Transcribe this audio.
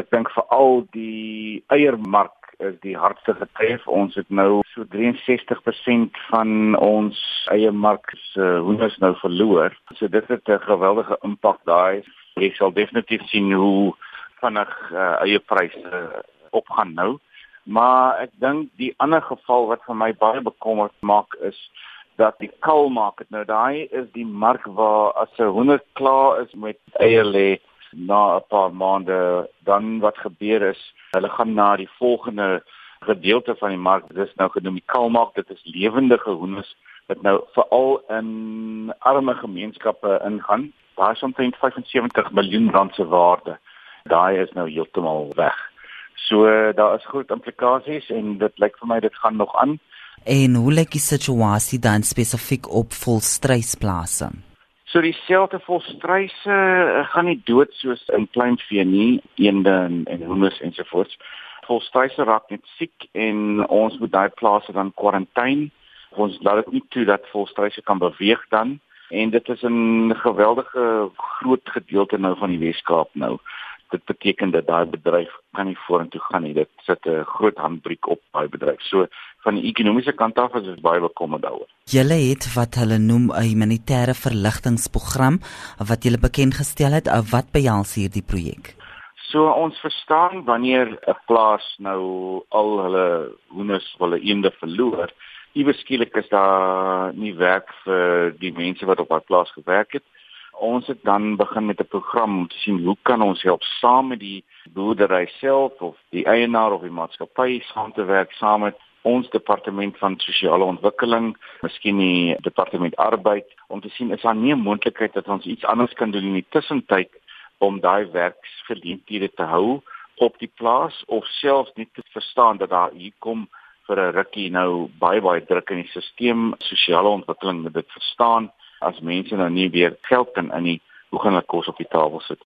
Ek dink veral die eiermark is die hardste getref. Ons het nou so 63% van ons eiermark se uh, hoenders nou verloor. So dit het 'n geweldige impak daai. Jy sal definitief sien hoe vinnig uh, eierpryse opgaan nou. Maar ek dink die ander geval wat vir my baie bekommerd maak is dat die kalmark nou daai is die mark waar as 'n hoender klaar is met eier lê na 'n paar maande dan wat gebeur is. Hulle gaan na die volgende gedeelte van die mark dis nou genoem die kalmark. Dit is lewendige hoenders wat nou veral in arme gemeenskappe ingaan. Daar is omtrent 75 miljoen rand se waarde. Daai is nou heeltemal weg. So daar is groot implikasies en dit lyk vir my dit gaan nog aan. En hoe lyk die situasie dan spesifiek op volstrysplase? So dieselfde volstryse uh, gaan nie dood soos in kleinvee nie, eende en, en hoenders ensovoorts. Volstryse raak net siek en ons moet daai plase dan kwarantyne. Ons laat dit nie toe dat volstryse kan beweeg dan en dit is 'n geweldige groot gedeelte nou van die Weskaap nou dit beteken dat daai bedryf kan nie vorentoe gaan nie. Dit sit 'n groot handbreek op daai bedryf. So van die ekonomiese kant af is dit baie bekommerd daaroor. Julle het wat hulle noem 'n humanitêre verligtingprogram wat julle bekend gestel het. Wat behels hierdie projek? So ons verstaan wanneer 'n plaas nou al hulle hoenders wil eende verloor, iewers skielik is daar nie werk vir die mense wat op daai plaas gewerk het ons het dan begin met 'n program om te sien hoe kan ons help saam met die boerdery self of die eienaar of die maatskappy saam te werk saam met ons departement van sosiale ontwikkeling, miskien die departement arbeid om te sien is daar nie 'n moontlikheid dat ons iets anders kan doen in die tussentyd om daai werksgeleenthede te hou op die plaas of selfs net te verstaan dat daar hier kom vir 'n rukkie nou baie baie druk in die stelsel sosiale ontwikkeling moet dit verstaan as mense nou nie weer geld kan in nie, hoe gaan hulle kos op die tafel sit?